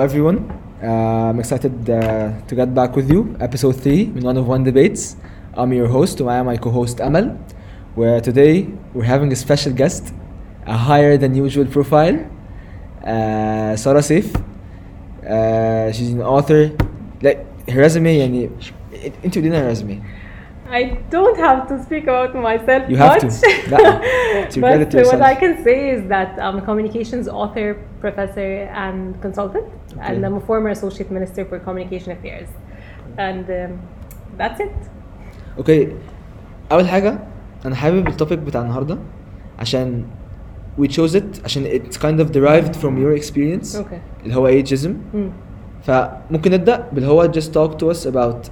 everyone. Uh, I'm excited uh, to get back with you. Episode 3 in One of One Debates. I'm your host, and I am my co-host Amal. Where today we're having a special guest, a higher than usual profile, uh, Sarah Saif. Uh, she's an author. Like her resume, يعني انت قولي her resume. I don't have to speak about myself You have much. to. لا, to credit but what yourself. I can say is that I'm a communications author, professor, and consultant, and I'm a former associate minister for communication affairs. And um, that's it. اوكي اول حاجه انا حابب التوبيك بتاع النهارده عشان we chose it عشان it's kind of derived from your experience Okay. اللي هو ageism مم. فممكن نبدا باللي هو just talk to us about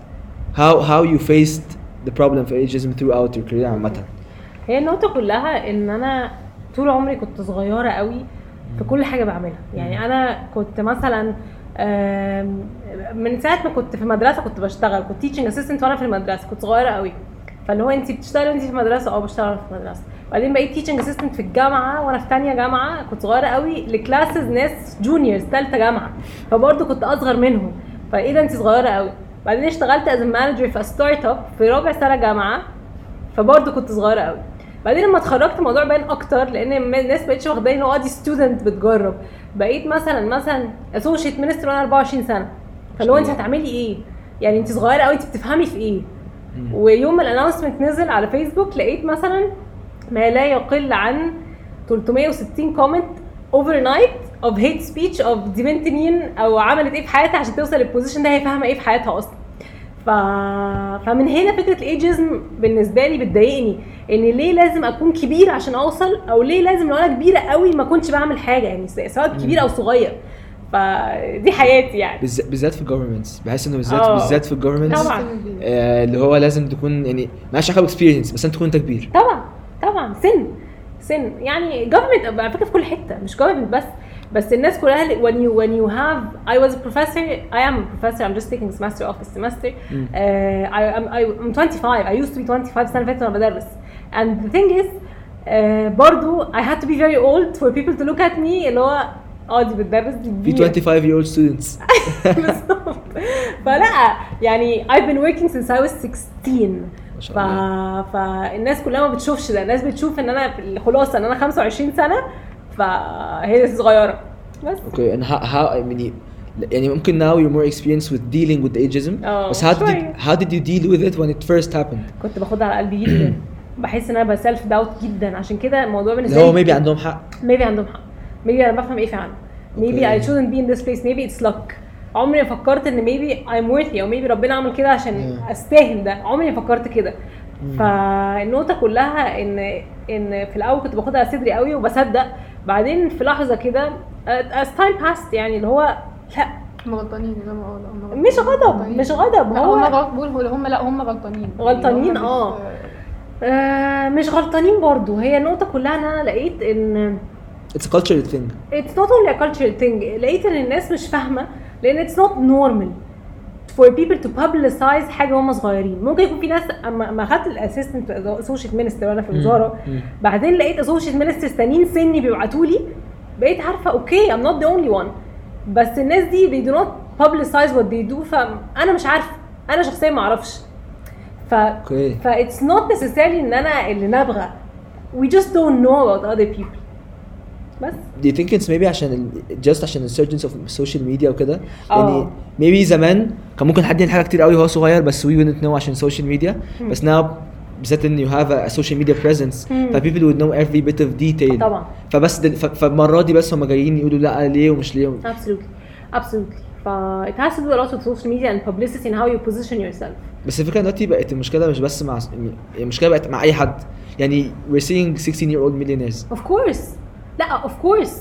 how how you faced the problem for ageism throughout your career عامة. هي النقطة كلها إن أنا طول عمري كنت صغيرة قوي في كل حاجة بعملها. يعني أنا كنت مثلا من ساعة ما كنت في مدرسة كنت بشتغل كنت teaching assistant وأنا في المدرسة كنت صغيرة قوي. فاللي هو انت بتشتغلي وانت في المدرسة آه بشتغل في المدرسة بعدين بقيت teaching assistant في الجامعة وأنا في تانية جامعة كنت صغيرة قوي ل classes ناس juniors تالتة جامعة. فبرضه كنت أصغر منهم. فإيه ده انت صغيرة قوي؟ بعدين اشتغلت as manager في startup في رابع سنة جامعة فبرضه كنت صغيرة قوي بعدين لما اتخرجت الموضوع بان أكتر لأن الناس بقتش واخداني ان هو دي student بتجرب. بقيت مثلا مثلا associate minister وأنا 24 سنة. فاللي هو أنت هتعملي إيه؟ يعني أنت صغيرة قوي أنت بتفهمي في إيه؟ ويوم ما ال announcement نزل على فيسبوك لقيت مثلا ما لا يقل عن 360 comment overnight of hate speech of دي بنت مين أو عملت إيه في حياتها عشان توصل لل position ده هي فاهمة إيه في حياتها أصلا. ف... فمن هنا فكرة ال ageism بالنسبة لي بتضايقني إن ليه لازم أكون كبير عشان أوصل؟ أو ليه لازم لو أنا كبيرة قوي ما كنتش بعمل حاجة؟ يعني سواء كبير أو صغير. فدي حياتي يعني. بالذات بالذات في ال governments بحس إنه بالذات آه. بالذات في ال governments طبعا. آه اللي هو لازم تكون يعني مالهاش علاقة ب experience بس أنت تكون أنت كبير. طبعا طبعا. سن سن. يعني government على فكرة في كل حتة مش government بس. بس الناس كلها اللي- when you when you have I was a professor I am a professor I'm just taking semester off the semester uh, I, I'm, I'm 25 I used to be 25 السنه اللي فاتت وانا بدرس and the thing is uh, برضو I had to be very old for people to look at me اللي هو اه دي بتدرس دي في كبيرة. 25 year old students بالظبط فلا يعني I've been working since I was 16 ما شاء ف... الله. فالناس كلها ما بتشوفش ده الناس بتشوف ان انا في الخلاصه ان انا 25 سنه فهي صغيرة. بس. أوكي and how, how يعني يعني ممكن now you're more experienced with dealing with ageism. آه، بس how did you, how did you deal with it when it first happened? كنت باخدها على قلبي جدا. بحس إن أنا ب self-doubt جدا. عشان كده الموضوع بالنسبة اللي هو لي maybe عندهم حق. maybe عندهم حق. Maybe أنا بفهم إيه فعلا. okay. I shouldn't be in this place. Maybe it's luck. عمري ما فكرت إن maybe I'm worthy أو maybe ربنا عمل كده عشان مم. أستاهل ده. عمري ما فكرت كده. فالنقطة كلها إن إن في الأول كنت باخدها على صدري قوي وبصدق. بعدين في لحظة كده as time passed يعني اللي هو لأ. هم غلطانين زي ما غلطانين. مش غضب غلطانين. مش غضب. هو هم هو هم لأ هم غلطانين. غلطانين، يعني هم مش- آه. آه مش غلطانين برضو. هي النقطة كلها إن أنا لقيت إن it's a cultural thing. It's not only a cultural thing. لقيت إن الناس مش فاهمة لأن it's not normal. For people to publicize حاجة هم صغيرين. ممكن يكون في ناس اما ما خدت الأسيستنت اسوشيت مينستر وأنا في الوزارة. بعدين لقيت associate ministers تانيين سني بيبعتوا لي. بقيت عارفة okay I'm not the only one. بس الناس دي they do not publicize what they do. فانا مش عارفة. أنا شخصيا ما أعرفش. ف okay ف it's not necessarily إن أنا اللي نابغة. We just don't know about other people. بس do you think it's maybe عشان just عشان ال surgence of ال social media وكده يعني آه. maybe زمان كان ممكن حد يعمل حاجة كتير قوي وهو صغير بس we wouldn't know عشان ال social media بس now بالذات ان you have a social media presence مم. ف people would know every bit of detail طبعا فبس دل... فالمره دي بس هم جايين يقولوا لا ليه ومش ليه absolutely absolutely ف it has to do a lot with social media and publicity and how you position yourself بس الفكرة دلوقتي بقت المشكلة مش بس مع يعني المشكلة بقت مع اي حد يعني we're seeing 16 year old millionaires of course لا of course.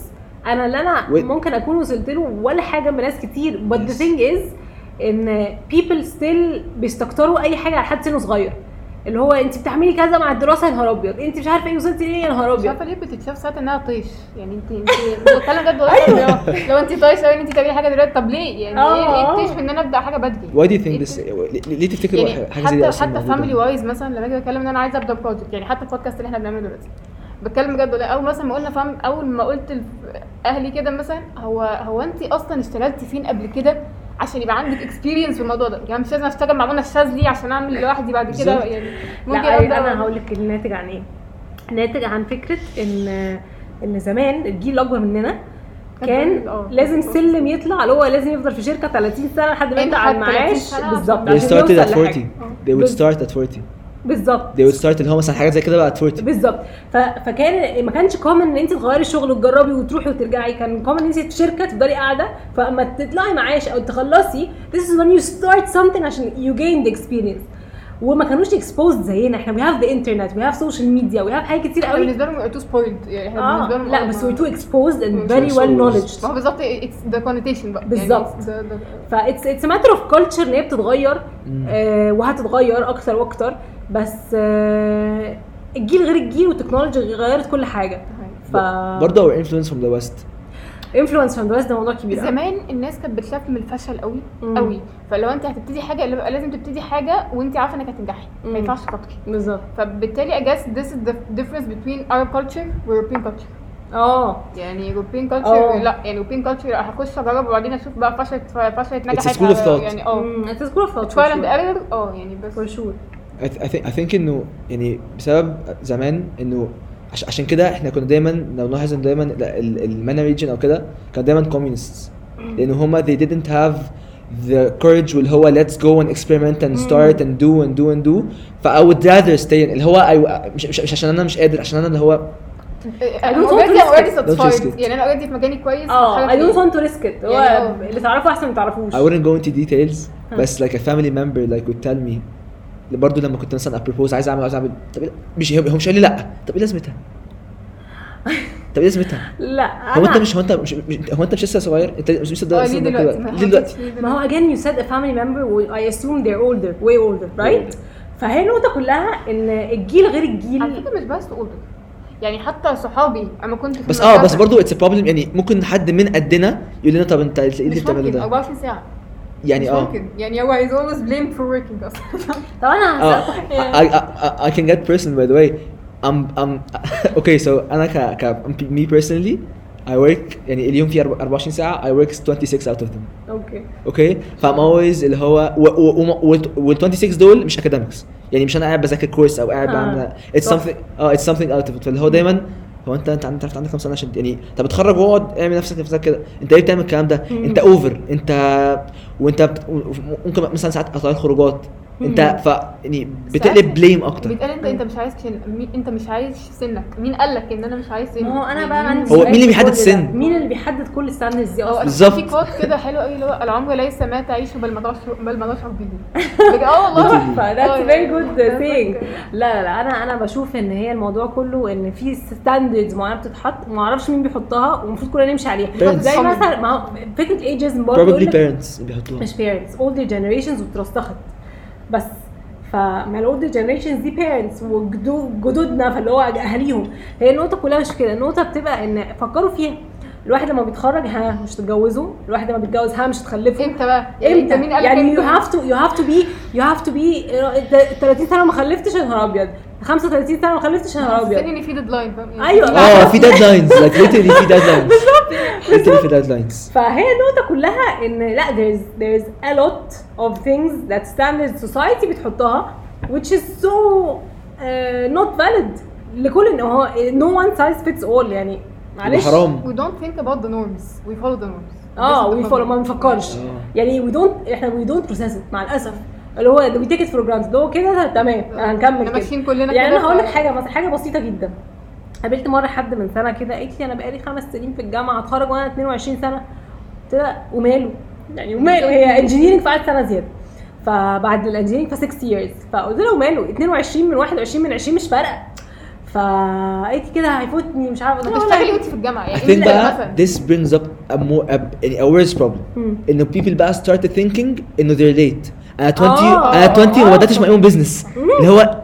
أنا اللي أنا Wait. ممكن أكون وصلت له ولا حاجة من ناس كتير. But the thing is إن people still بيستكتروا أي حاجة على حد سنه صغير. اللي هو أنت بتعملي كذا مع الدراسة يا نهار أبيض. أنت مش عارفة إيه وصلتي ليه يا نهار مش أبيض. عارفه ليه بتتشاف ساعات إنها طيش؟ يعني انت أنت بتتكلم بجد والله. لو, لو أنت طايش قوي إن أنت تعملي حاجة دلوقتي طب ليه؟ يعني إيه. الطيش في إن أنا أبدأ حاجة بدري؟ Why do you think إيه this ليه تفتكر يعني حاجة زي دي حتى أصلا حتى؟ فاميلي وايز مثلا لما أجي أتكلم إن أنا عايزة أبدأ project يعني حتى البودكاست اللي إحنا بنعمله دلوقتي بتكلم بجد ولا أول مثلا ما قلنا فاهم أول ما قلت لاهلي كده مثلا هو هو انت أصلا اشتغلتي فين قبل كده عشان يبقى عندك اكسبيرينس في الموضوع ده؟ يعني مش لازم أشتغل مع منى الشاذلي عشان أعمل لوحدي بعد كده. يعني ممكن لا أنا هقول لك الناتج عن إيه. ناتج عن فكرة إن إن زمان الجيل الأكبر مننا كان آه. لازم سلم يطلع اللي هو لازم يفضل في شركة 30 سنة لحد ما يطلع على حتى 30 المعاش بالظبط. they started at لحاجة. 40 they would start at 40 بالظبط. They would start اللي هو مثلا حاجات زي كده بقى at 40 بالظبط. ف... فكان ما كانش common إن أنت تغيري الشغل وتجربي وتروحي وترجعي. كان common إن أنت في شركة تفضلي قاعدة. فأما تطلعي معاش أو تخلصي this is when you start something عشان you gain the experience. وما كانوش exposed زينا. إحنا we have the internet we have social media we have حاجات كتير قوي. بالنسبة لهم we're too spoiled يعني إحنا آه. بالنسبة لهم لا بس وي تو اكسبوزد اند فيري ويل نولج ما هو بالظبط it's the connotation بقى. يعني بالظبط. فا it's it's matter of culture إن هي بتتغير آه، وهتتغير أكثر وأكثر بس آه، الجيل غير الجيل وال technology غيرت كل حاجة. ف برضه هو influence from the west from the west ده موضوع كبير قوي. زمان الناس كانت بتخاف من الفشل قوي مم. قوي فلو أنت هتبتدي حاجة اللي بقى لازم تبتدي حاجة وأنت عارفة إنك هتنجحي. ما ينفعش تخاطري بالظبط فبالتالي I guess this is the difference between Arab culture و European culture آه يعني European culture آه. لا يعني European culture لأ هخش أجرب وبعدين أشوف بقى فشلت فشلت نجحت school of thought. يعني آه انت school of trial and error آه يعني بس for sure I, th- I think I think إنه يعني بسبب زمان إنه عشان كده إحنا كنا دايما لو نلاحظ ان دايما ال MENA region أو كده كانوا دايما communists لأن هما they didn't have the courage واللي هو let's go and experiment and start and do and do and do ف I would rather stay اللي هو I, مش, مش, مش عشان أنا مش قادر عشان أنا اللي هو I don't want to risk it. يعني أنا already في مكاني كويس آه I don't want to risk it هو يعني آه. اللي تعرفه احسن ما تعرفوش I wouldn't go into details بس like a family member like would tell me برضه لما كنت مثلا أبروبوز عايز اعمل عايز اعمل طب إيه- مش هو مش قال لي لأ. طب إيه لازمتها؟ طب إيه لازمتها؟ لأ هو أنت مش هو أنت مش هو أنت مش لسه صغير؟ أنت مش لسه ده ليه دلوقتي؟ ليه دلوقتي؟ ما هو again you said a family member و I assume they're older way older right? فهي النقطة كلها إن الجيل غير على الجيل فكرة مش بس اولدر يعني حتى صحابي أما كنت في بس آه بس برضه it's problem يعني ممكن حد من قدنا يقول لنا طب أنت إيه اللي بتعمله ده؟ 24 ساعة. يعني آه ممكن يعني هو is always blamed for working أصلا طب أنا آه I, can get personal by the way I'm I'm okay so أنا ك ك me personally I work يعني اليوم فيه 24 ساعة I work 26 out of them okay okay ف I'm always اللي هو وال 26 دول مش academics يعني مش أنا قاعد بذاكر course أو قاعد آه. بعمل it's something آه it's something out of it فاللي هو دايما هو انت انت عارف عندك كام سنه عشان يعني انت بتخرج واقعد اعمل نفسك نفسك كده. انت ليه بتعمل الكلام ده. انت over انت وانت بت... ممكن مثلا ساعات قطع خروجات. انت. ف يعني بتقلب blame أكتر بيتقال انت أنت مش عايز كن... مين أنت مش عايز سنك مين قال لك إن أنا مش عايز سنك ما هو أنا بقى مين- عندي هو مين اللي بيحدد؟ السن؟ مين اللي بيحدد كل ال standards دي آه أصلا بالظبط. في quote كده حلو قوي اللي هو العمر ليس ما تعيش بل ما تشعر بل ما تشعر به آه والله. ف that's آه very. good thing لا لا أنا أنا بشوف إن هي الموضوع كله إن في standards معينة بتتحط ما أعرفش مين بيحطها ومفروض كلنا نمشي عليها. زي مثلا ما هو فكرة ageism برضه بيحطوها مش parents older generations واترسخت بس. فما ال older generations دي parents وجدودنا فاللي هو أهاليهم. هي النقطة كلها مش كده. النقطة بتبقى إن فكروا فيها. الواحد لما بيتخرج ها مش تتجوزوا. الواحد لما بيتجوز ها مش تخلفوا. إمتى بقى؟ يعني إمتى؟ أنت مين قال يعني you? have to you have to be you have to be 30 سنة ما خلفتش يا نهار أبيض. 35 سنه ما خلفتش يا نهار حسيت ابيض ان في deadline فاهم يعني أيوة. آه في deadlines like literally في deadlines literally في deadlines فهي النقطة كلها ان لا there's there's a lot of things that standard society بتحطها which is so uh, not valid لكل ان هو no one size fits all يعني معلش حرام we don't think about the norms we follow the norms آه is we follow ما. بنفكرش آه. يعني we don't إحنا we don't process it مع الاسف اللي هو it for granted. اللي هو كده تمام هنكمل إحنا كده. ماشيين كلنا يعني أنا هقول لك حاجة مثلا حاجة بسيطة جدا. قابلت مرة حد من سنة كده قالت لي أنا بقالي خمس سنين في الجامعة اتخرج وأنا 22 سنة. قلت لها وماله؟ يعني وماله؟ هي engineering فقعدت سنة زيادة. فبعد الانجينيرنج ف 6 years. فقلت لها وماله؟ 22 من 21 من 20 مش فارقة. فقالت لي كده هيفوتني مش عارفه هتشتغلي والله وانت في الجامعة. I يعني think بقى مثلا this brings up a more a, يعني a worse problem. إنه people بقى started thinking إنه they're late. أنا 20 آه، أنا 20 وما آه. بدأتش my own business اللي هو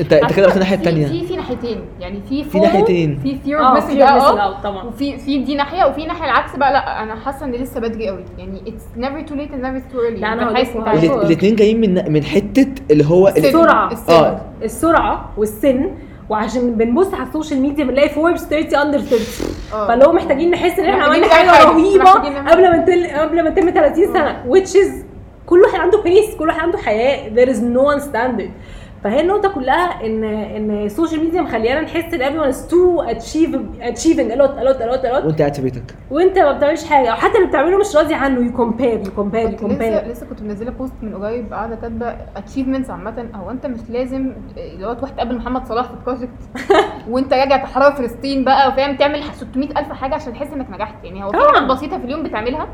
انت أنت كده رحت الناحيه الثانية في في ناحيتين يعني في في ناحيتين. في missing out out طبعا وفي في دي ناحية وفي ناحية العكس بقى لا أنا حاسة إن لسه بدري قوي يعني it's never too late and never too early لا،. عايز- الاثنين جايين من من حتة اللي هو. السرعة. آه السرعة والسن وعشان بنبص على ال social media بنلاقي فوربس 30 under 30 آه. فاللي هو محتاجين نحس إن إحنا عملنا حاجة. رهيبة قبل ما نتل... قبل ما نتم 30 سنة which is كل واحد عنده pace كل واحد عنده حياة. There is no one standard. فهي النقطة كلها إن إن ال social media مخليانا نحس إن everyone is too achieve achieving a lot a lot a lot a lot. وأنت قاعد في بيتك. وأنت ما بتعملش حاجة. أو حتى اللي بتعمله مش راضي عنه. You compare you compare you كنت لسه compare. لسه كنت منزلة post من قريب قاعدة كاتبة achievements عامة. هو أنت مش لازم اللي هو تروح تقابل محمد صلاح في ال project وأنت راجع تحرر فلسطين بقى وفاهم تعمل 600 ألف حاجة عشان تحس إنك نجحت. يعني هو في. حاجات بسيطة في اليوم بتعملها.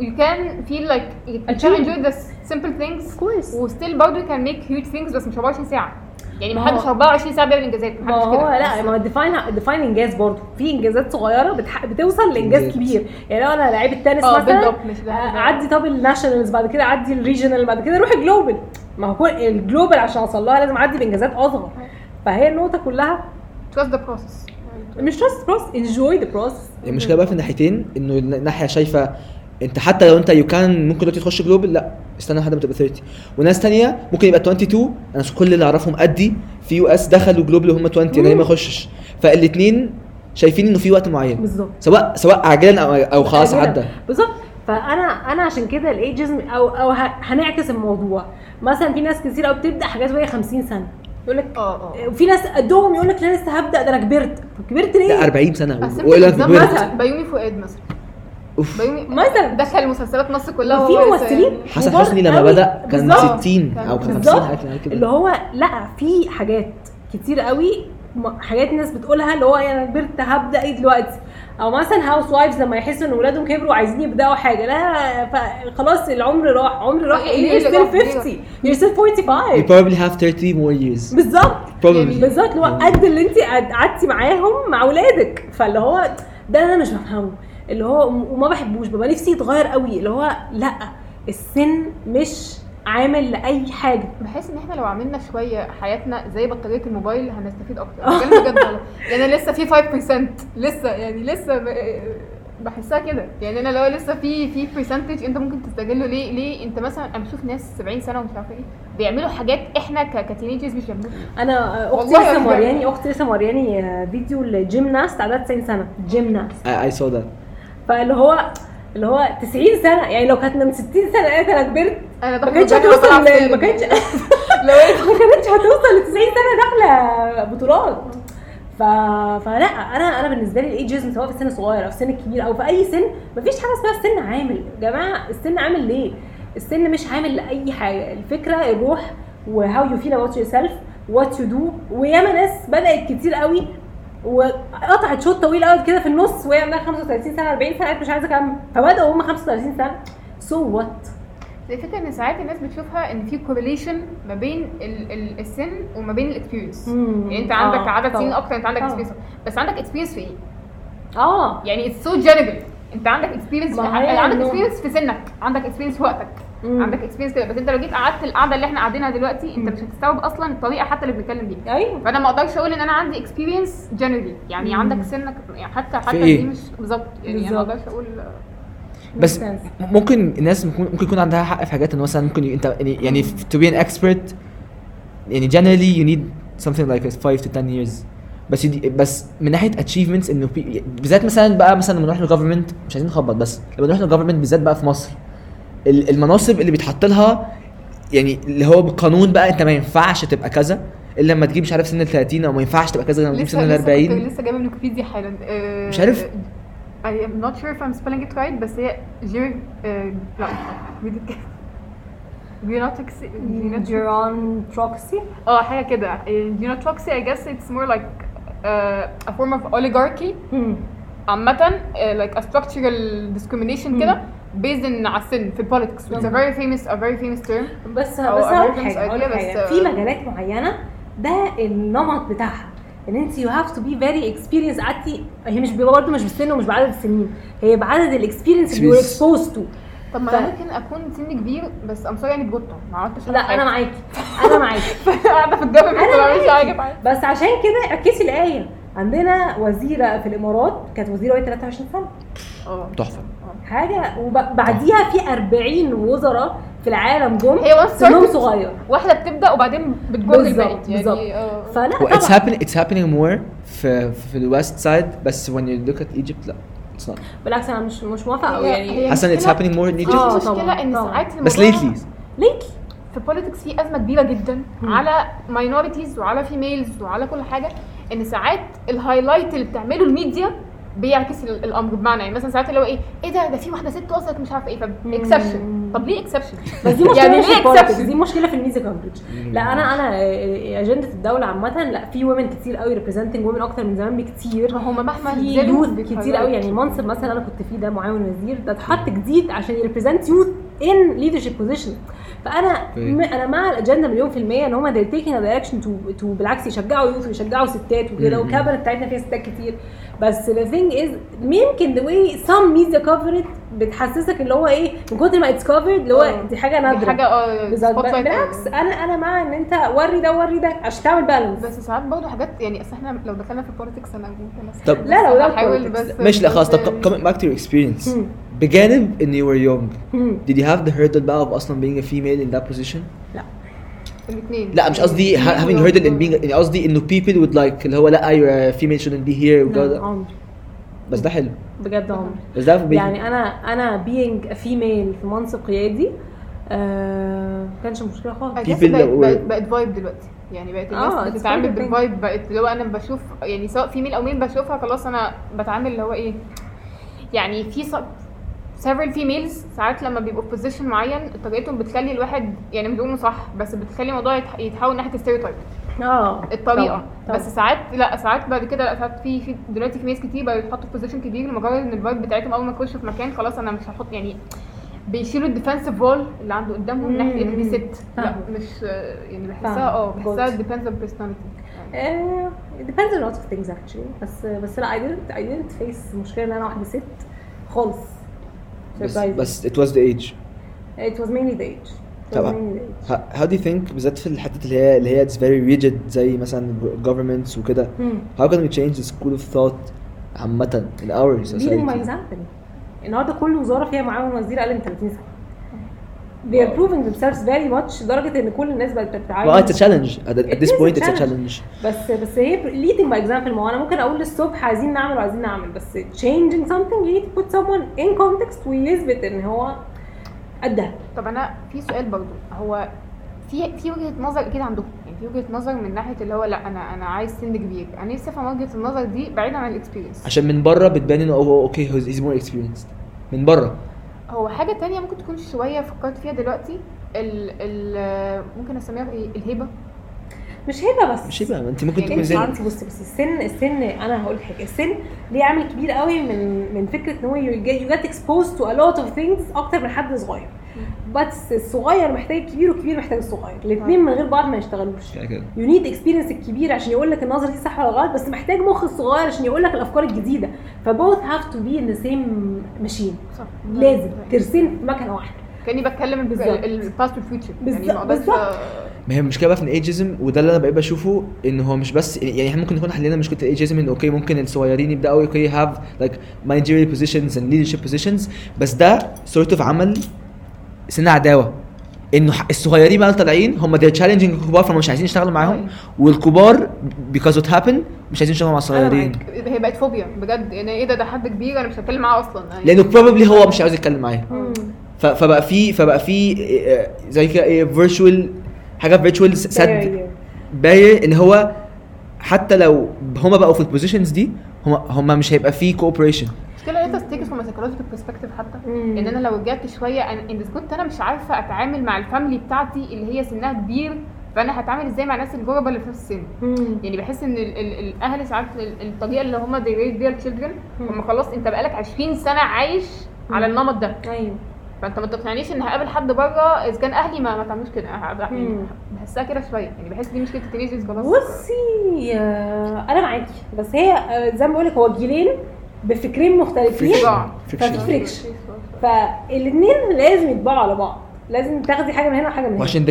You can feel like you can enjoy the simple things. كويس و still برضه you can make huge things بس مش 24 ساعة. يعني ما حدش هو- 24 ساعة بيعمل إنجازات ما محدش هو كده. لا ما هو define define انجاز برضه. في إنجازات صغيرة بتح... بتوصل لإنجاز. كبير. يعني لو أنا لعيب التنس آه مثلا بالظبط مش ده. آه، أعدي طب ال nationals بعد كده أعدي ال regional بعد كده أروح ال global ما هو كل الجلوبال عشان أوصل لها لازم أعدي بإنجازات أصغر. فهي النقطة كلها. Trust the process. مش just process enjoy the process المشكلة بقى في الناحيتين إنه الناحية شايفة انت حتى لو انت you can ممكن دلوقتي تخش global لا استنى لحد ما تبقى 30 وناس تانية ممكن يبقى 22 أنا كل اللي أعرفهم قدي في US دخلوا global وهم 20 أنا ليه ما اخشش فالاثنين شايفين إنه في وقت معين. بالظبط. سواء سواء عاجلا أو أو خلاص. عدى بالظبط. فأنا أنا عشان كده الايجزم أو أو ه- هنعكس الموضوع. مثلا في ناس كتير قوي بتبدأ حاجات وهي 50 سنة. يقول لك آه آه. وفي ناس قدهم يقول لك لا لسه هبدأ ده أنا كبرت. طب كبرت ليه؟ لا 40 سنة. كبرت. مثلا بيومي فؤاد مثلا. أوف. مثلا. دخل مسلسلات مصر كلها وفي ممثلين حسن حسني لما. بدأ كان بالظبط. 60 كان- أو 50 بالظبط. حاجة كده. اللي هو لأ في حاجات كتير قوي حاجات الناس بتقولها اللي هو أنا كبرت هبدأ إيه دلوقتي؟ أو مثلا هاوس وايفز لما يحسوا إن اولادهم كبروا وعايزين يبدأوا حاجة. لا خلاص العمر راح. عمر راح. you're still ليه 50 you're still 45 you probably have 30 more years. بالظبط. بالظبط. اللي هو قد اللي انت قعدتي معاهم مع اولادك فاللي هو ده أنا مش بفهمه. اللي هو وما بحبوش ببقى نفسي يتغير قوي اللي هو لأ السن مش عامل لأي حاجة. بحس إن إحنا لو عملنا شوية حياتنا زي بطاريه الموبايل هنستفيد أكتر. بجد بجد والله. يعني لسه في 5% لسه يعني لسه ب- بحسها كده. يعني أنا لو لسه في في percentage أنت ممكن تستغله ليه؟ ليه؟ أنت مثلا أنا بشوف ناس 70 سنة ومش عارفة إيه بيعملوا حاجات إحنا ك teenagers مش بيعملوها. أنا أختي لسه يا مورياني أختي لسه مورياني آه، فيديو ال gymnast عندها 90 سنة. gymnast. I saw that. فاللي هو اللي هو 90 سنة يعني لو كانت من 60 سنة قالت أنا كبرت أنا ما كانتش هتوصل ما. كانتش لو ما كانتش هتوصل ل 90 سنة داخلة بطولات ف... فلا أنا أنا بالنسبة لي ال ageism سواء في السن الصغير أو في السن الكبير أو في أي سن مفيش حاجة اسمها السن عامل يا جماعة السن عامل ليه؟ السن مش عامل لأي حاجة الفكرة الروح و how you feel about yourself what you do وياما ناس بدأت كتير قوي وقطعت شوط طويل قوي كده في النص وهي عندها 35 سنة 40 سنة قالت مش عايزة اكمل فبدأوا هم 35 سنة. So what الفكرة إن ساعات الناس بتشوفها إن في correlation ما بين ال ال السن وما بين ال experience. يعني أنت عندك آه، عدد سنين. أكتر أنت عندك. experience بس عندك experience في إيه؟ آه. يعني it's so general أنت عندك experience عندك experience في سنك. عندك experience في وقتك. مم. عندك experience كده بس انت لو جيت قعدت القعدة اللي إحنا قاعدينها دلوقتي انت مش هتستوعب أصلا الطريقة حتى اللي بنتكلم بيها أيوه فأنا ما أقدرش أقول إن أنا عندي experience generally يعني مم. عندك سنك يعني حتى حتى إيه؟ دي مش بالظبط يعني أنا ما. أقدرش أقول بس. ممكن الناس ممكن يكون عندها حق في حاجات انه مثلا ممكن أنت يعني to be an expert يعني generally you need something like 5 to 10 years بس يدي بس من ناحية achievements إنه بالذات مثلا بقى مثلا لما نروح للجفرمنت مش عايزين نخبط بس لما نروح للجفرمنت بالذات بقى في مصر المناصب اللي بيتحط لها يعني اللي هو بالقانون بقى انت ما ينفعش تبقى كذا. إلا لما تجيب مش عارف سن ال 30 أو ما ينفعش تبقى كذا لما تجيب سن ال لسه لسه 40 كنت لسه جايبة من ويكيبيديا حالا. آه، مش عارف. I am not sure if I'm spelling it right بس هي جير آه، لا gerontocracy. جيران تروكسي آه حاجة كده. gerontocracy I guess it's more like uh, a form of oligarchy. عامة uh, like a structural discrimination كده. Based in على السن في politics it's a مم. very famous a very famous term. بس أو بس هقول حاجة حاجة. بس- في مجالات معينة ده النمط بتاعها. ان انت you have to be very experienced قعدتي هي مش برضه مش بالسن ومش بعدد السنين. هي بعدد ال experience اللي you experience. exposed to طب ما ف- أنا ممكن أكون سن كبير بس I'm sorry يعني بجطة ما عملتش لا أنا معاكي. أنا معاكي. قاعدة في الجبل أنا ما بعملش حاجة معاكي. بس عشان كده ركزي الآية. عندنا وزيرة في الإمارات كانت وزيرة وهي 23 سنة. آه تحفة. حاجة وبعديها في 40 وزراء في العالم جم هي سنهم صغير. واحدة بتبدأ وبعدين الباقي بالظبط بالظبط. يعني آه. فلا Well, it's طبعا. happening it's happening more في في ال West side بس when you look at Egypt لا it's not. بالعكس أنا مش مش موافقة قوي يعني. هي حاسه ان it's مشكلة- happening more in في Egypt آه، مشكله طبعاً، إن. ساعات بس lately. lately في politics في أزمة كبيرة جدا مم. على minorities وعلى females وعلى كل حاجة إن ساعات ال highlight اللي بتعمله الميديا بيعكس ال- الأمر بمعنى. يعني مثلا ساعات اللي هو إيه إيه ده؟ ده في واحدة ست وصلت مش عارفة إيه ف exception. طب ليه exception بس دي مشكلة يعني مش ليه exception؟ دي مشكلة في الميديا كفرج لا أنا أنا آه، اجنده الدولة عامة لا في women كتير قوي representing women أكتر من زمان بكتير هم مهما في youth. كتير قوي يعني منصب مثلا أنا كنت فيه ده معاون وزير ده اتحط جديد عشان ي represent youth in leadership position فأنا أوكي. م- أنا مع الاجنده مليون في المية إن هم they're taking a direction to, to بالعكس يشجعوا youth ويشجعوا ستات وكده مم. وال cabinet بتاعتنا فيها ستات كتير بس the thing is يمكن the way some media cover it بتحسسك اللي هو إيه من كتر ما it's covered اللي هو آه. دي حاجة دي نادره حاجة آه spotlight بالعكس. أنا أنا مع إن أنت وري ده وري ده عشان تعمل balance بس ساعات برضه حاجات يعني أصل إحنا لو دخلنا في ال politics أنا ممكن. طب- لا، لو ده. بس ماشي لا خلاص طب back to your experience مم. بجانب إن you were young مم. did you have the hurdle بقى of أصلا being a female in that position لا الاثنين لا مش قصدي ha- having hurdle in being يعني قصدي إنه people would like اللي هو لا you're a female shouldn't be here والجو لا، ده عمري بس ده حلو. بجد عمري. بس ده being يعني أنا أنا being a female في منصب قيادي آه ما كانش مشكلة خالص. بقت vibe دلوقتي. يعني بقت الناس آه، بتتعامل. بال vibe بقت اللي هو أنا بشوف يعني سواء female أو male بشوفها خلاص أنا بتعامل اللي هو إيه. يعني في ص- several females ساعات لما بيبقوا في position معين طريقتهم بتخلي الواحد يعني مش صح بس بتخلي الموضوع يتح- يتحول ناحية ال stereotype آه الطريقة طبعاً،. بس ساعات لا ساعات بعد كده لا ساعات في في دلوقتي في ناس كتير بقوا يتحطوا في position كبير لمجرد إن ال vibe بتاعتهم أول ما يخشوا في مكان خلاص أنا مش هحط يعني بيشيلوا ال defensive wall اللي عنده قدامهم من ناحية ان دي ست لا. مش يعني بحسها. آه بحسها Good. depends on personality آه، it depends on a lot of things actually بس بس لا I didn't I didn't face مشكلة إن أنا واحدة ست خالص بس. بس it was the age it was mainly the age It was طبعا. do you think بالذات في الحتة اللي هي اللي هي it's very rigid زي مثلا governments وكده can we change the school of thought عامة in our leading by society example النهارده كل وزاره فيها معاون وزير أقل من 30 سنه they are proving themselves very much لدرجه ان كل الناس بقت بتتعامل it's a challenge at, this point it's a challenge. challenge بس بس هي leading by example ما هو أنا ممكن أقول للصبح عايزين نعمل وعايزين نعمل بس changing something you need to put someone in context ويثبت ان هو قدها. طب أنا في سؤال برضو. هو في في وجهة نظر أكيد عندهم. يعني في وجهة نظر من ناحية اللي هو لأ أنا أنا عايز سن كبير. أنا نفسي أفهم وجهة النظر دي بعيدا عن الاكسبيرينس عشان من بره بتبان إنه هو أوكي he's he's more experienced. من بره هو حاجة تانية ممكن تكون شوية فكرت فيها دلوقتي ال ال ممكن أسميها إيه؟ الهيبة. مش هيبه بس. مش يبقى انت ممكن يعني تكون زي انت بصي بصي السن السن أنا هقول لك حاجة السن ليه عامل كبير قوي من من فكرة إن هو you get exposed to a lot of things أكتر من حد صغير. بس الصغير محتاج الكبير والكبير محتاج الصغير. الاثنين من غير بعض ما يشتغلوش. كده كده. you need experience الكبير عشان يقول لك النظرة دي صح ولا غلط بس محتاج مخ الصغير عشان يقول لك الأفكار الجديدة. ف both have to be in the same machine صح. لازم ترسين في مكنة واحدة. كأني بتكلم بالظبط. ال past وال future يعني بالظبط- ما هي المشكلة بقى في ال ageism وده اللي أنا بقيت بشوفه إن هو مش بس يعني إحنا ممكن نكون حلينا مشكلة ال ageism إن أوكي ممكن الصغيرين يبدأوا أوكي have like managerial positions and leadership positions بس ده sort of عمل سن عداوة. إنه الصغيرين بقى طالعين هم they're challenging الكبار فهم مش عايزين يشتغلوا معاهم والكبار because it happened مش عايزين يشتغلوا مع الصغيرين. هي بقت فوبيا بجد. يعني إيه ده؟ ده حد كبير أنا مش هتكلم معاه أصلا. يعني لأنه probably هو مش عاوز يتكلم معايا. فبقى في فبقى في آه، زي كده إيه virtual حاجة virtual سد barrier. باين إن هو حتى لو هما بقوا في ال positions دي هما هما مش هيبقى فيه cooperation المشكلة it sticks from psychological perspective حتى. إن أنا لو رجعت شوية أنا ان كنت أنا مش عارفة أتعامل مع ال family بتاعتي اللي هي سنها كبير فأنا هتعامل إزاي مع الناس الغريبة اللي في نفس السن. يعني بحس إن ال ال الاهل ساعات ال- الطريقة اللي هم they raise their children. هم خلاص أنت بقالك 20 سنة عايش على. النمط ده أيوه فأنت ما تقنعنيش إن هقابل حد بره إذا كان أهلي ما ما تعملوش كده. يعني مم. بحسها كده شوية. يعني بحس دي مشكلة ال teenagers خلاص. بصي آه، أنا معاكي. بس هي آه، زي ما بقول لك هو جيلين بفكرين مختلفين. friction فالاثنين لازم يطبعوا على بعض. لازم تاخدي حاجة من هنا وحاجة من هنا. وعشان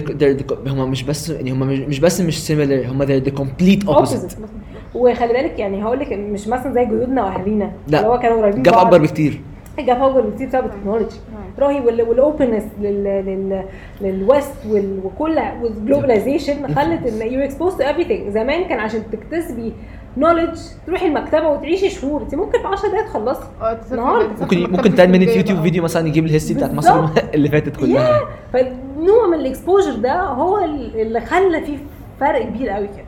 هما مش بس يعني هما مش, مش بس مش similar the complete opposite. Opposite. وخلي بالك يعني هقول لك مش مثلا زي جدودنا وأهالينا. لا. اللي هو كانوا قريبين gap. أكبر بكتير. gap أكبر بكتير بسبب ال technology. رهيب وال openness لل West وكل وال globalization خلت إن you exposed to everything. زمان كان عشان تكتسبي knowledge تروحي المكتبة وتعيشي شهور. انت ممكن في 10 دقايق تخلصي. آه النهاردة. تسافر ممكن ممكن 10 minute YouTube. فيديو مثلا يجيب ال history بتاعت مصر. اللي فاتت كلها. يا فنوع من ال exposure ده هو اللي خلى فيه فرق كبير قوي كده.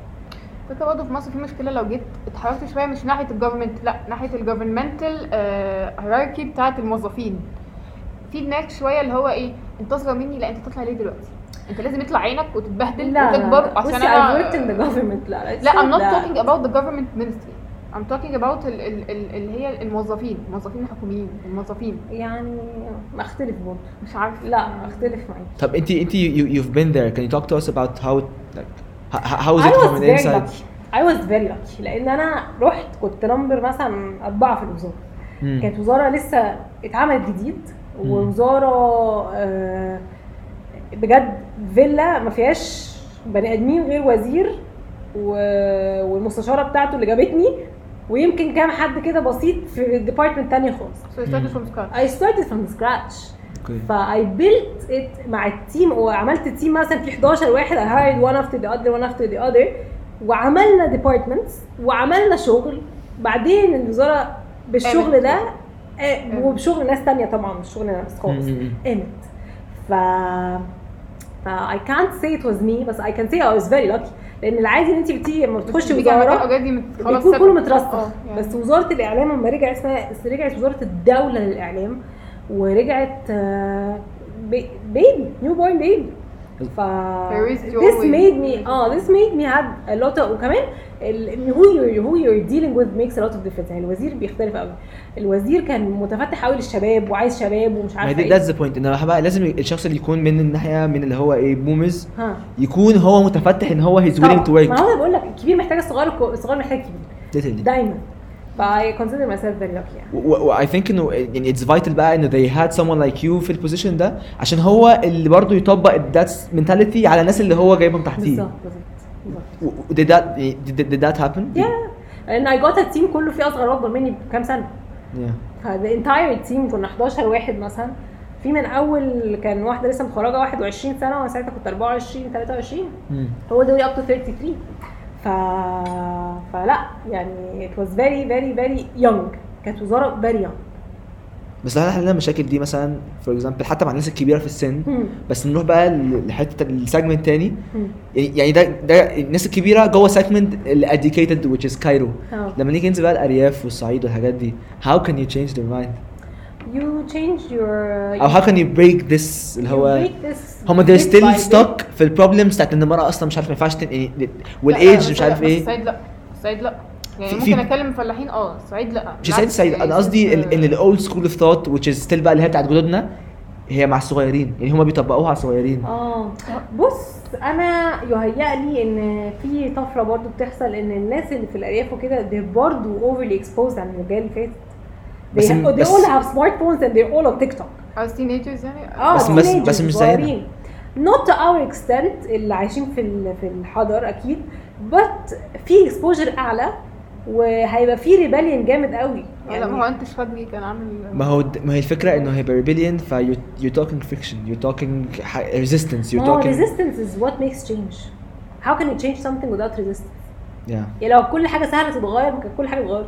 فكرة برضه في مصر في مشكلة لو جيت اتحركت شوية مش ناحية ال government لا ناحية ال governmental hierarchy بتاعة الموظفين. في هناك شوية اللي هو إيه أنت اصغر مني؟ لا أنت تطلع ليه دلوقتي؟ أنت لازم يطلع عينك وتتبهدل لا وتكبر لا عشان أنا I worked in the government. لا لا I'm not لا. talking about the government ministry. I'm talking about ال ال ال اللي هي الموظفين الموظفين الحكوميين الموظفين. يعني أختلف برضه. مش عارف لا أختلف معاك طب انت انت you, you've been there. Can you talk to us about how like how is I it was from the very inside? lucky. I was very lucky. لأن أنا رحت كنت نمبر مثلا أربعة في الوزارة. كانت وزارة لسه اتعملت جديد. ووزاره آه، بجد فيلا ما فيهاش بني آدمين غير وزير والمستشارة بتاعته اللي جابتني ويمكن كام حد كده بسيط في department تانية خالص. So I started from scratch. I started from scratch. Okay. ف I built it مع ال team وعملت team مثلا في 11 واحد I hired one after the other one after the other وعملنا departments وعملنا شغل. بعدين الوزارة بالشغل. ده وبشغل ناس تانية طبعا مش شغل أنا بس خالص. قامت ف ف I can't say it was me بس I can say I was very lucky لأن العادي إن انت بتيجي لما بتخشي وزارة بيكون كله. مترسخ آه، يعني. بس وزارة الإعلام لما رجعت اسمها رجعت وزارة الدولة للإعلام ورجعت بيبي نيو بورن بيبي ف this made me آه this made me had a lot of وكمان ال- who you're who you're dealing with makes a lot of difference. يعني الوزير بيختلف قوي. الوزير كان متفتح قوي للشباب وعايز شباب ومش عارفة دي that's the point. إن بقى لازم الشخص اللي يكون من الناحية من اللي هو إيه boomers ها. يكون هو متفتح إن هو he's willing to طبعاً. ما هو أنا بقول لك الكبير محتاج الصغير الصغير محتاج الكبير. دايما. ف I consider myself very lucky يعني و- و- I think إنه يعني it's vital بقى إنه they had someone like you في ال position ده عشان هو اللي برضه يطبق that mentality على الناس اللي هو جايبهم تحتيه. بالظبط بالظبط did that did, did that happen؟ yeah. لأن I got ال team كله فيه أصغر واكبر مني بكام سنة. Yeah. ف the entire team كنا 11 واحد مثلا. في من أول كان واحدة لسه متخرجة 21 سنة وأنا ساعتها كنت 24 23 مم. هو ده up to 33 ف فلا يعني it was very very very young كانت وزارة very young بس هل حلينا المشاكل دي مثلا for example حتى مع الناس الكبيرة في السن مم. بس نروح بقى لحتة ال segment تاني مم. يعني يعني ده ده الناس الكبيرة جوه segment ال educated which is Cairo آه. لما نيجي ننزل بقى الأرياف والصعيد والحاجات دي how can you change their mind you change your أو how can you break this اللي you هو break this they're still by bit. stuck في ال problems بتاعت ان المراه أصلا مش عارف ما ينفعش تن- لا، والايدج لا، مش عارف بس إيه. الصعيد لا الصعيد لا. يعني ممكن أكلم فلاحين آه الصعيد لا. مش الصعيد الصعيد أنا قصدي ال- ان ال old school of thought which is still بقى اللي هي بتاعت جدودنا هي مع الصغيرين. يعني هما بيطبقوها على الصغيرين. آه. بص أنا يهيأ لي إن في طفرة برضو بتحصل إن الناس اللي في الأرياف وكده they're برضو overly exposed عن الرجال اللي they, بس- have, they بس- all have smartphones and they're all on TikTok. عاوز teenagers يعني. آه بس- بس- بس مش زينا. not to our extent اللي عايشين في ال- في الحضر أكيد. But في exposure أعلى وهيبقى في rebellion جامد قوي. لا ما هو أنت شفاجي كان عامل ما هو د- ما هي الفكرة إنه هي rebellion ف you're talking ح- resistance you're ما هو talking resistance is what makes change. How can you change something without resistance? Yeah. يعني لو كل حاجة سهلة تتغير ما كانت كل حاجة اتغيرت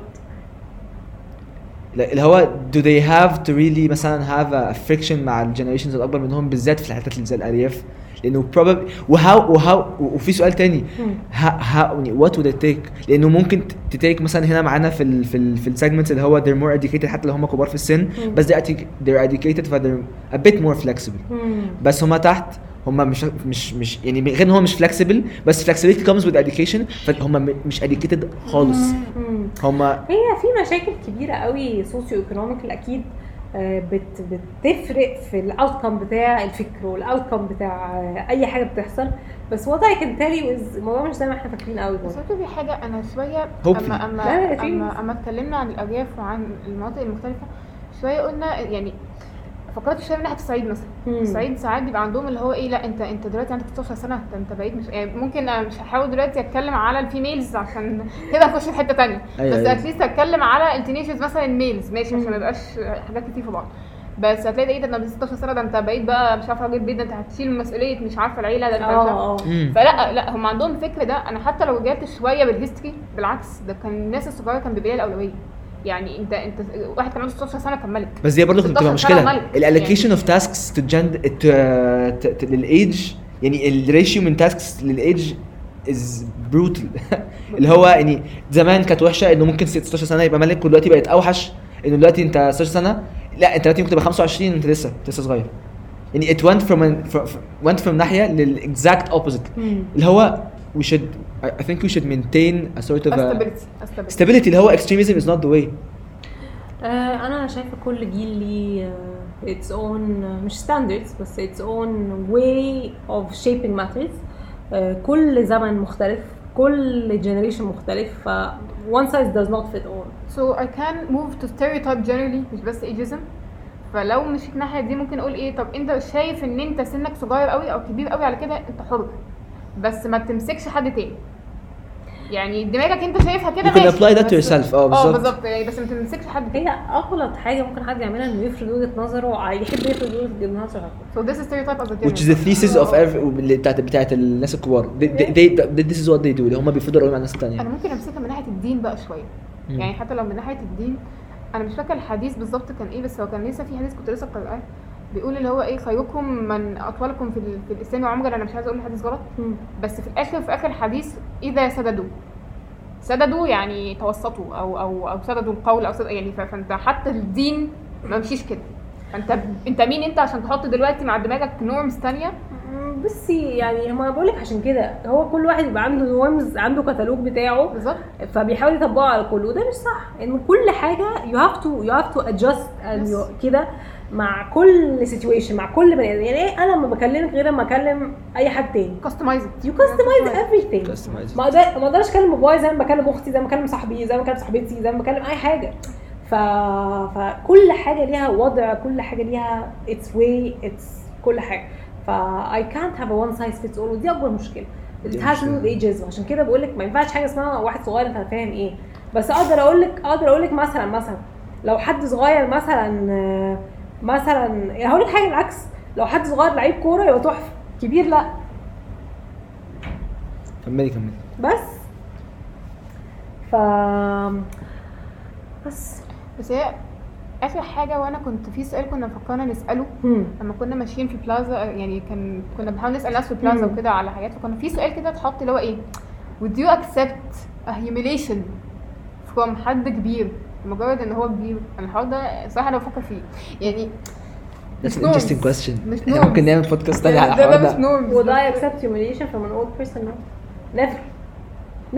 اللي هو do they have to really مثلا have a friction مع ال generations الأكبر منهم بالذات في الحتت اللي زي الأرياف لأنه probably و how و how وفي سؤال تاني مم. how what would it take لأنه ممكن تتيك مثلا هنا معانا في ال في ال في ال segments اللي هو they're more educated حتى لو هم كبار في السن. بس edu- they're educated ف they're a bit more flexible. بس هم تحت هم مش مش مش يعني غير إن هو مش flexible بس flexibility comes with education فهم مش educated خالص. هم هي في مشاكل كبيرة قوي socio-economical أكيد آه، بت بتفرق في ال outcome بتاع الفكر وال outcome بتاع آه، أي حاجة بتحصل بس وضع is الموضوع مش زي ما إحنا فاكرين قوي بس في حاجة أنا شوية Hopefully. أما أما اتكلمنا عن الأرياف وعن المناطق المختلفة شوية قلنا يعني فكرت شوية من ناحية الصعيد مثلا. الصعيد ساعات بيبقى عندهم اللي هو إيه لأ أنت أنت دلوقتي عندك 16 سنة انت أنت بقيت مش يعني ممكن أنا مش هحاول دلوقتي أتكلم على ال females عشان كده هخش في حتة تانية أيوة، بس أيوة. at least اتكلم على ال teenagers مثلا ال males ماشي عشان. ما يبقاش حاجات كتير في بعض بس هتلاقي ده إيه ده أنا 16 سنة ده أنت بقيت بقى مش عارفه راجل بيت ده أنت هتشيل مسؤولية مش عارفه العيلة ده أنت مش عارفه آه آه مم. فلأ لأ هم عندهم الفكر ده أنا حتى لو رجعت شوية بال history بالعكس ده كان الناس الصغيرة كان بيبقى لها الأولوية يعني انت انت واحد كان عنده 16 سنة كان ملك. بس دي برضه بتبقى 16 سنة مشكلة. ال allocation of tasks to gender لل age يعني ال ratio من tasks لل age is brutal اللي هو يعني زمان كانت وحشة إنه ممكن 16 سنة يبقى ملك ودلوقتي بقت أوحش إنه دلوقتي أنت 16 سنة. لا أنت دلوقتي ممكن تبقى 25 انت لسه لسه صغير. يعني it went from an, from, went from ناحية لل exact opposite. مم. اللي هو we should I think we should maintain a sort of a stability stability stability اللي هو extremism is not the way آه، أنا شايفه كل جيل ليه آه، its own آه، مش standards بس its own way of shaping matters آه، كل زمن مختلف كل generation مختلف ف one size does not fit all So I can move to stereotype generally مش بس ageism فلو مشيت الناحيه دي ممكن أقول إيه طب انت شايف ان انت سنك صغير قوي أو كبير قوي على كده انت حر بس ما تمسكش حد تاني. يعني دماغك انت شايفها كده You can ماشي، apply that to بس- yourself. آه، آه بالظبط. بالظبط. يعني بس ما تمسكش حد تاني. هي اغلط حاجة ممكن حد يعملها إنه يفرض وجهة نظره يحب يفرض وجهة نظره. So this is stereotype as a which is the thesis of every اللي بتاعت بتاعت الناس الكبار. They, they, they, this is what they do. اللي هم بيفضلوا قوي مع الناس أنا التانية ممكن أمسكها من ناحية الدين بقى شوية. يعني حتى لو من ناحية الدين أنا مش فاكرة الحديث بالظبط كان إيه بس هو كان لسه في حديث كنت لسه قارئاه. بيقول اللي هو إيه خيركم من أطولكم في, ال- في الإسلام عمرا أنا مش عايزة أقول الحديث غلط. بس في الآخر في آخر الحديث إذا سددوا. سددوا يعني توسطوا أو أو أو سددوا القول أو سدد يعني فأنت حتى الدين ما مشيش كده. فأنت أنت مين أنت عشان تحط دلوقتي مع دماغك norms مم، بصي يعني ما بقول لك عشان كده. هو كل واحد يبقى عنده norms عنده كتالوج بتاعه. بالظبط. فبيحاول يطبقه على كله. وده مش صح. إن كل حاجة you have to adjust and Yes. you- كده. مع كل situation مع كل بني آدم. يعني إيه؟ أنا لما بكلمك غير لما أكلم أي حد تاني. كاستمايز you customize everything. Customize. ما أقدر- ما أقدرش أكلم بابايا زي ما بكلم أختي زي ما بكلم صاحبي زي ما بكلم صاحبتي زي ما بكلم أي حاجة. ف... فكل حاجة ليها وضع كل حاجة ليها its way its كل حاجة. ف can't have a one size fits all ودي أكبر مشكلة. it دي has to do مشكلة. with ages عشان كده بقول لك ما ينفعش حاجة اسمها واحد صغير أنت فاهم إيه. بس أقدر أقول لك أقدر أقول لك مثلا مثلا لو حد صغير مثلا آه، مثلا يعني هقول لك حاجة العكس. لو حد صغير لعيب كورة يبقى تحفة. كبير لا. كملي كملي. بس. ف بس. بس هي آخر حاجة وأنا كنت في سؤال كنا فكرنا نسأله هم. لما كنا ماشيين في بلازا يعني كان كنا بنحاول نسأل ناس في بلازا مم. وكده على حاجات فكنا في سؤال كده اتحط اللي هو إيه would you accept a humiliation from حد كبير؟ مجرد إن هو كبير أنا الحوار ده صراحة أنا بفكر فيه. يعني That's an interesting norms. question. مش إحنا norms. ممكن نعمل بودكاست تاني على الحوار ده. مش نورمز would I accept humiliation from an old person? No. Never.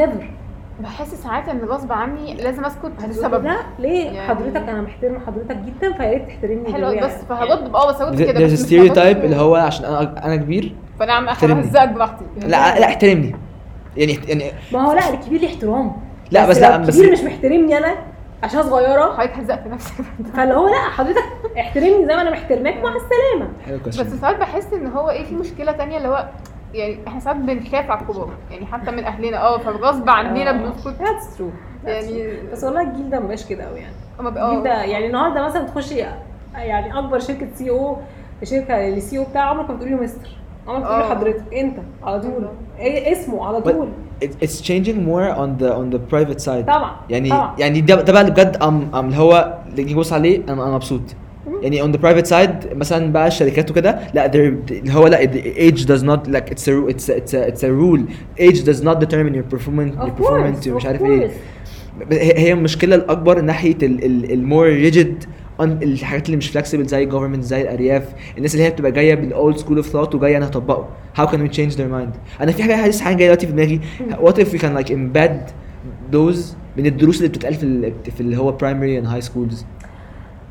Never. بحس ساعات إن غصب عني لازم أسكت لسبب. لا ليه؟ يعني- حضرتك أنا محترمه حضرتك جدا فيا ريت تحترمني حلو. بس فهرد آه بس هرد كده. there's بس a stereotype اللي هو عشان أنا أنا كبير فأنا عم احترمني. هزقك براحتي. لا لا احترمني. يعني يعني ما هو لا الكبير ليه احترام؟ لا، بس لا، لو بس- الكبير مش محترمني أنا عشان صغيرة. حضرتك هزقت في نفسك فاللي هو لا حضرتك احترمني زي ما أنا محترماك مع السلامة. حلو بس ساعات بحس إن هو إيه في مشكلة تانية اللي هو يعني إحنا ساعات بنخاف على الكبار يعني حتى من أهلنا آه فغصب عننا بنسكت. that's true يعني بس والله الجيل ده مبقاش كده قوي يعني. الجيل ده آه. يعني النهارده مثلا تخشي يعني أكبر شركة CEO شركة ال CEO بتاع عمرك ما بتقولي له مستر. عمرك بتقولي له آه. حضرتك أنت على طول. إيه اسمه على طول. it- it's changing more on the on the private side طبعا يعني طبعا. يعني ده ده بقى اللي بجد ام ام اللي هو اللي نيجي نبص عليه انا انا مبسوط يعني on the private side مثلا بقى الشركات وكده لا they're- اللي هو لا the age does not like it's a it's a, it's a, it's a rule age does not determine your performance your Of performance course, مش of عارف ايه course. هي هي المشكله الاكبر ناحيه المور ريجيد الحاجات اللي مش flexible زي ال government زي الأرياف الناس اللي هي بتبقى جاية بال old school of thought وجاية أنا هطبقه how can we change their mind أنا في حاجة حاسس حاجة جاية دلوقتي في دماغي. what if we can like embed those من الدروس اللي بتتقال في في اللي هو primary and high schools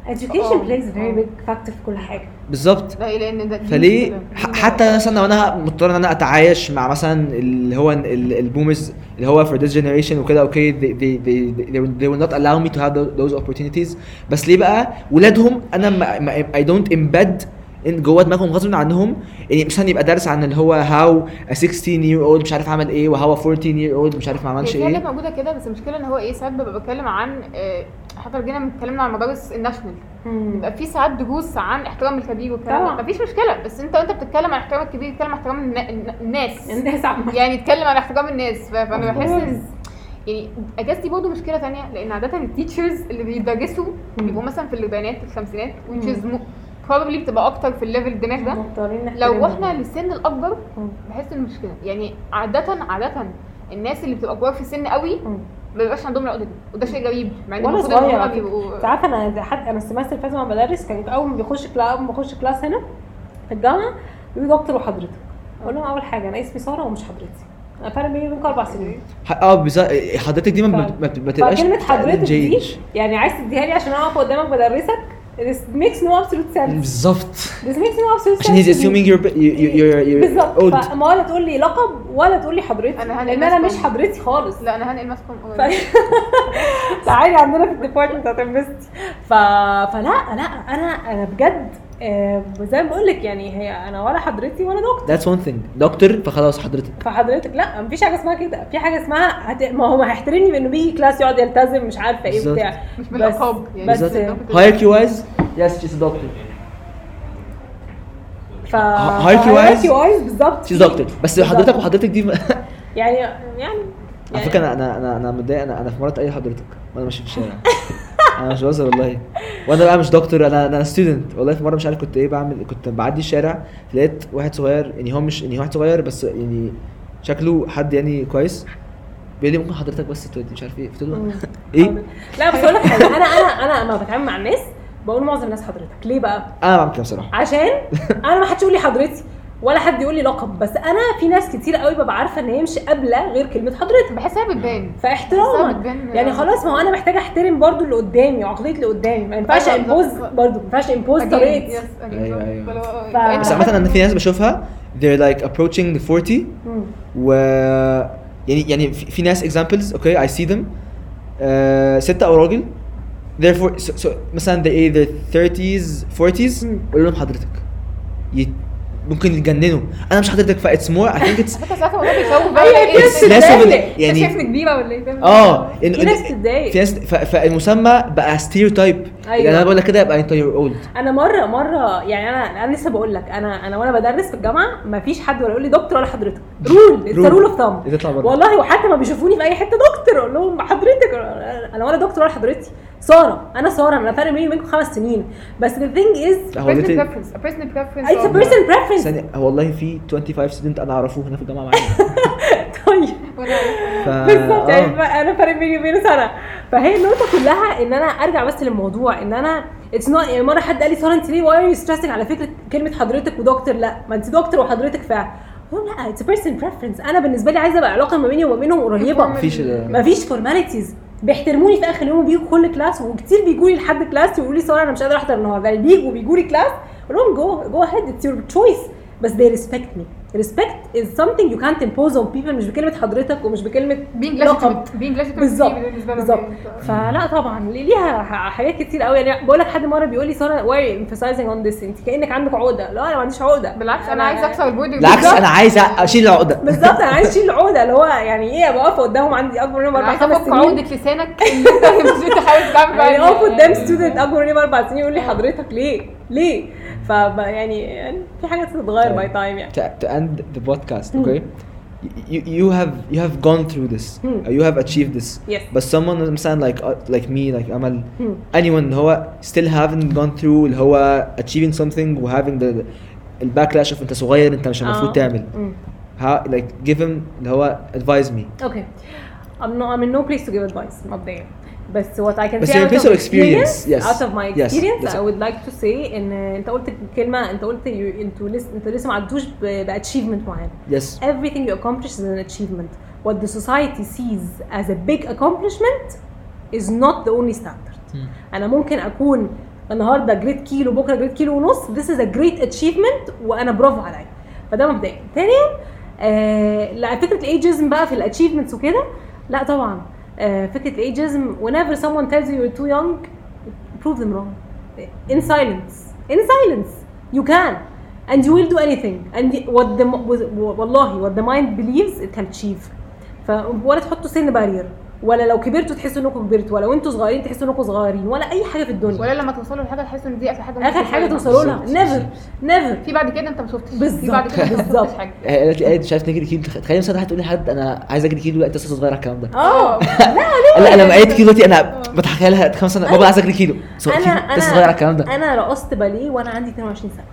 education آه. plays a very آه. big factor في كل حاجة. بالظبط. لا لأن ده فليه؟ حتى مثلا لو أنا مضطر إن أنا أتعايش مع مثلا اللي هو ال- ال boomers اللي هو for this generation وكده okay they, they, they, they, will- they will not allow me to have tho- those opportunities. بس ليه بقى؟ ولادهم أنا ما ما I don't embed ان جوه دماغهم غصب عنهم يعني مثلا يبقى درس عن اللي هو how a 16 year old مش عارف عمل إيه وهو 14 year old مش عارف ما هي عملش في حاجات إيه. موجودة كده بس المشكلة إن هو إيه ساعات ببقى بتكلم عن آه، حتى لو جينا اتكلمنا عن المدارس الناشونال. بيبقى في ساعات دروس عن احترام الكبير والكلام. ده مفيش مشكلة بس انت وانت بتتكلم عن احترام الكبير تتكلم عن احترام النا- النا- الناس الناس عامة يعني اتكلم عن احترام الناس فانا بحس. ان يعني اجازتي برضه مشكلة تانية لأن عادة ال teachers اللي بيدرسوا. بيبقوا مثلا في الأربعينات الخمسينات mo- probably بتبقى أكتر في ال level الدماغ ده لو. إحنا للسن الأكبر. بحس ان مشكلة يعني عادة عادة الناس اللي بتبقى كبار في السن قوي. ما بيبقاش عندهم العقدة دي وده شيء غريب مع إن المفروض إن هم. بيبقوا أنت عارفة أنا حد أنا ال semester اللي فات وأنا بدرس كان أول ما بيخش class أول ما بخش class هنا في الجامعة بيقول دكتور وحضرتك أقول لهم أول حاجة أنا اسمي سارة ومش حضرتي أنا فرق بيني وبينكم أربع سنين آه بز- حضرتك دي ما ف- بت- ما بت- ما تبقاش فكلمة حضرتك دي. يعني عايز تديها لي عشان أقف قدامك بدرسك this makes no absolute sense. بالظبط this makes no absolute sense عشان he's assuming you're you- you- you're you're بالظبط old فما ولا تقول لي لقب ولا تقول لي حضرتي. أنا هنقل لأن أنا مش. حضرتي خالص. لا أنا هنقل ماسكم ف... تعالي عندنا في ال department هتنبسطي ف... فلا لا أنا أنا بجد زي ما بقول لك يعني هي أنا ولا حضرتي ولا دكتور. That's one thing. دكتور فخلاص حضرتك. فحضرتك لا مفيش حاجة اسمها كده. في حاجة اسمها هت... ما هو ما هيحترمني بإنه بيجي class يقعد يلتزم مش عارفة إيه بالظبط. بتاع. مش بالالقاب يعني. بس wise yes she's a doctor. ف wise- wise بالظبط. she's doctor. بس. حضرتك وحضرتك دي يعني يعني على فكرة أنا أنا أنا أنا متضايق. أنا أنا في مره أي حضرتك. وأنا ماشي في الشارع. أنا مش بهزر والله. وأنا بقى مش دكتور أنا أنا ستودنت والله في مرة مش عارف كنت إيه بعمل كنت بعدي الشارع لقيت واحد صغير يعني هو مش يعني واحد صغير بس يعني شكله حد يعني كويس. بيقول لي ممكن حضرتك بس تودي مش عارف إيه. قلت له. إيه؟ لا بس أقول لك حاجة. أنا أنا أنا لما بتعامل مع الناس بقول معظم الناس حضرتك. ليه بقى؟ أنا بعمل كده بصراحة. عشان أنا ما حدش يقول لي حضرتي. ولا حد يقول لي لقب. بس أنا في ناس كتير قوي ببقى عارفة إن هي مش قابلة غير كلمة حضرتك. بحسها بتبان. فاحتراما يعني خلاص ما هو أنا محتاجة أحترم برضو اللي قدامي وعقليه اللي قدامي. ما ينفعش أيوة impose بالظبط. برضو ما ينفعش impose طريقتي أيوة، أيوة. بس عامة أنا في ناس بشوفها they're like approaching the 40 مم. و يعني يعني في, ناس examples okay I see them. uh, ستة أو راجل. Therefore so, so مثلا they either 30s 40s مم. قول لهم حضرتك. ممكن يتجننوا. أنا مش حضرتك ف it's more I think it's حتى ساعات الموضوع بيخوف أيوة، بقى في ناس يعني شايفني كبيرة ولا إيه؟ آه في ناس بتتضايق. فالمسمى بقى stereotype أيوة. يعني أنا بقول لك كده يبقى أنت you're old. أنا مرة مرة يعني أنا أنا لسه بقول لك أنا أنا وأنا بدرس في الجامعة ما فيش حد ولا يقول لي دكتور ولا حضرتك. rule it's Rule. rule of thumb بره. والله وحتى ما بيشوفوني في أي حتة دكتور أقول لهم حضرتك. أنا ولا دكتور ولا حضرتي. سارة أنا سارة أنا فرق بيني وبينكم خمس سنين. بس a personal preference it's a of- personal preference. ثانية هو والله في 25 student أنا اعرفه هنا في الجامعة معايا. طيب. ف بالظبط آه. يعني أنا فرق بيني وبينه سنة. فهي النقطة كلها إن أنا أرجع بس للموضوع إن أنا it's not يعني مرة حد قال لي ساره انت ليه why you stressing على فكرة كلمة حضرتك ودكتور لا ما أنت دكتور وحضرتك فعلا. لا it's personal preference أنا بالنسبة لي عايزة أبقى علاقة ما بيني وما بينهم قريبة. مفيش مفيش formalities بيحترموني في آخر يوم بيجوا كل class وكتير بيجوا لي لحد class يقولوا لي ساره أنا مش قادرة أحضر النهارده. يعني بيجوا بيجوا لي class أقول لهم go go ahead it's your choice بس they respect me. Respect is something you can't impose on people مش بكلمة حضرتك ومش بكلمة being لقب. بالظبط بالظبط. فلا طبعا لي- ليها حاجات كتير قوي. يعني بقول لك حد مرة بيقول لي ساره why emphasizing on this? انت كأنك عندك عقدة. لا أنا ما عنديش عقدة. بالعكس أنا عايزة أكسر ال board بالعكس أنا عايز أشيل العقدة. بالظبط أنا عايز أشيل العقدة. اللي هو يعني إيه أبقى واقفه قدامهم عندي أكبر منهم أربع خمس أفك سنين. عقدة لسانك. اللي أنت مش بتحاول تعمل يعني. اقف قدام student أكبر مني باربع سنين يقول لي حضرتك ليه؟ ليه؟ ف يعني يعني في حاجات بتتغير باي تايم يعني. to, to end the podcast okay you, you have you have gone through this Hmm. uh, you have achieved this Yes. but someone مثلا like uh, like me like Amal Hmm. anyone اللي هو still haven't gone through اللي هو achieving something و having the the backlash of انت صغير انت مش المفروض آه. تعمل مم. how like give him اللي هو advise me Okay. I'm not I'm in no place to give advice مبدئيا بس what I can بس say out of experience. Yes. out of my Yes. experience That's I would like to say ان انت قلت كلمه انت قلت you- أنتوا لسه أنتوا لسه ما عدتوش ب achievement معين yes everything you accomplish is an achievement what the society sees as a big accomplishment is not the only standard أنا ممكن اكون النهارده جريت كيلو بكره جريت كيلو ونص this is a great achievement وأنا برافو عليا فده مبدئيا ثانيا آه لا فكره ال ageism بقى في ال achievements وكده لا طبعا آه فكره الايجزم whenever someone tells you you're too young prove them wrong in silence in silence you can and you will do anything and the- what the والله what the mind believes it can achieve ف ولا تحطوا سن بارير ولا لو كبرتوا تحسوا إنكم كبرتوا ولا وأنتوا صغيرين تحسوا إنكم صغيرين ولا أي حاجة في الدنيا. ولا لما توصلوا لحاجة تحسوا إن دي آخر حاجة آخر حاجة توصلوا لها. بالظبط. نيفر نيفر في بعد كده أنت ما شفتش. في بالظبط. بعد كده انت ما بالظبط. شفتش حاجة. هي قالت لي قالت مش عارف نجري كيلو تخيل مثلا واحد تقول لي حد أنا عايز أجري كيلو لا انت لسه صغير على الكلام ده. آه. لا لما قالت كيلو دلوقتي أنا بتخيلها خمس سنه بابا عايز أجري كيلو. أنا كيلو، أنا لسه صغير على الكلام ده. أنا رقصت باليه وأنا عندي 22 سنة.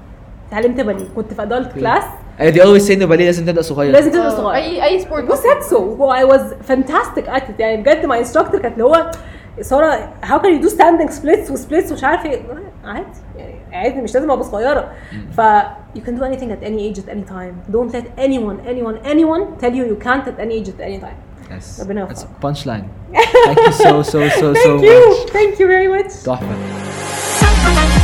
اتعلمت باليه. كنت في adult class هي دي اول سن باليه لازم تبدا صغير لازم تبدا آه، صغير اي اي sport بص so I was fantastic at it يعني بجد my instructor كانت اللي هو ساره how can you do standing splits و splits ومش عارف إيه عادي يعني عادي مش لازم ابقى صغيره ف you can do anything at any age at any time. Don't let anyone anyone anyone tell you you can't at any age at any time. Yes. ربنا That's يوفقك. punchline. Thank you so so so so thank you. much. thank you very much. تحفه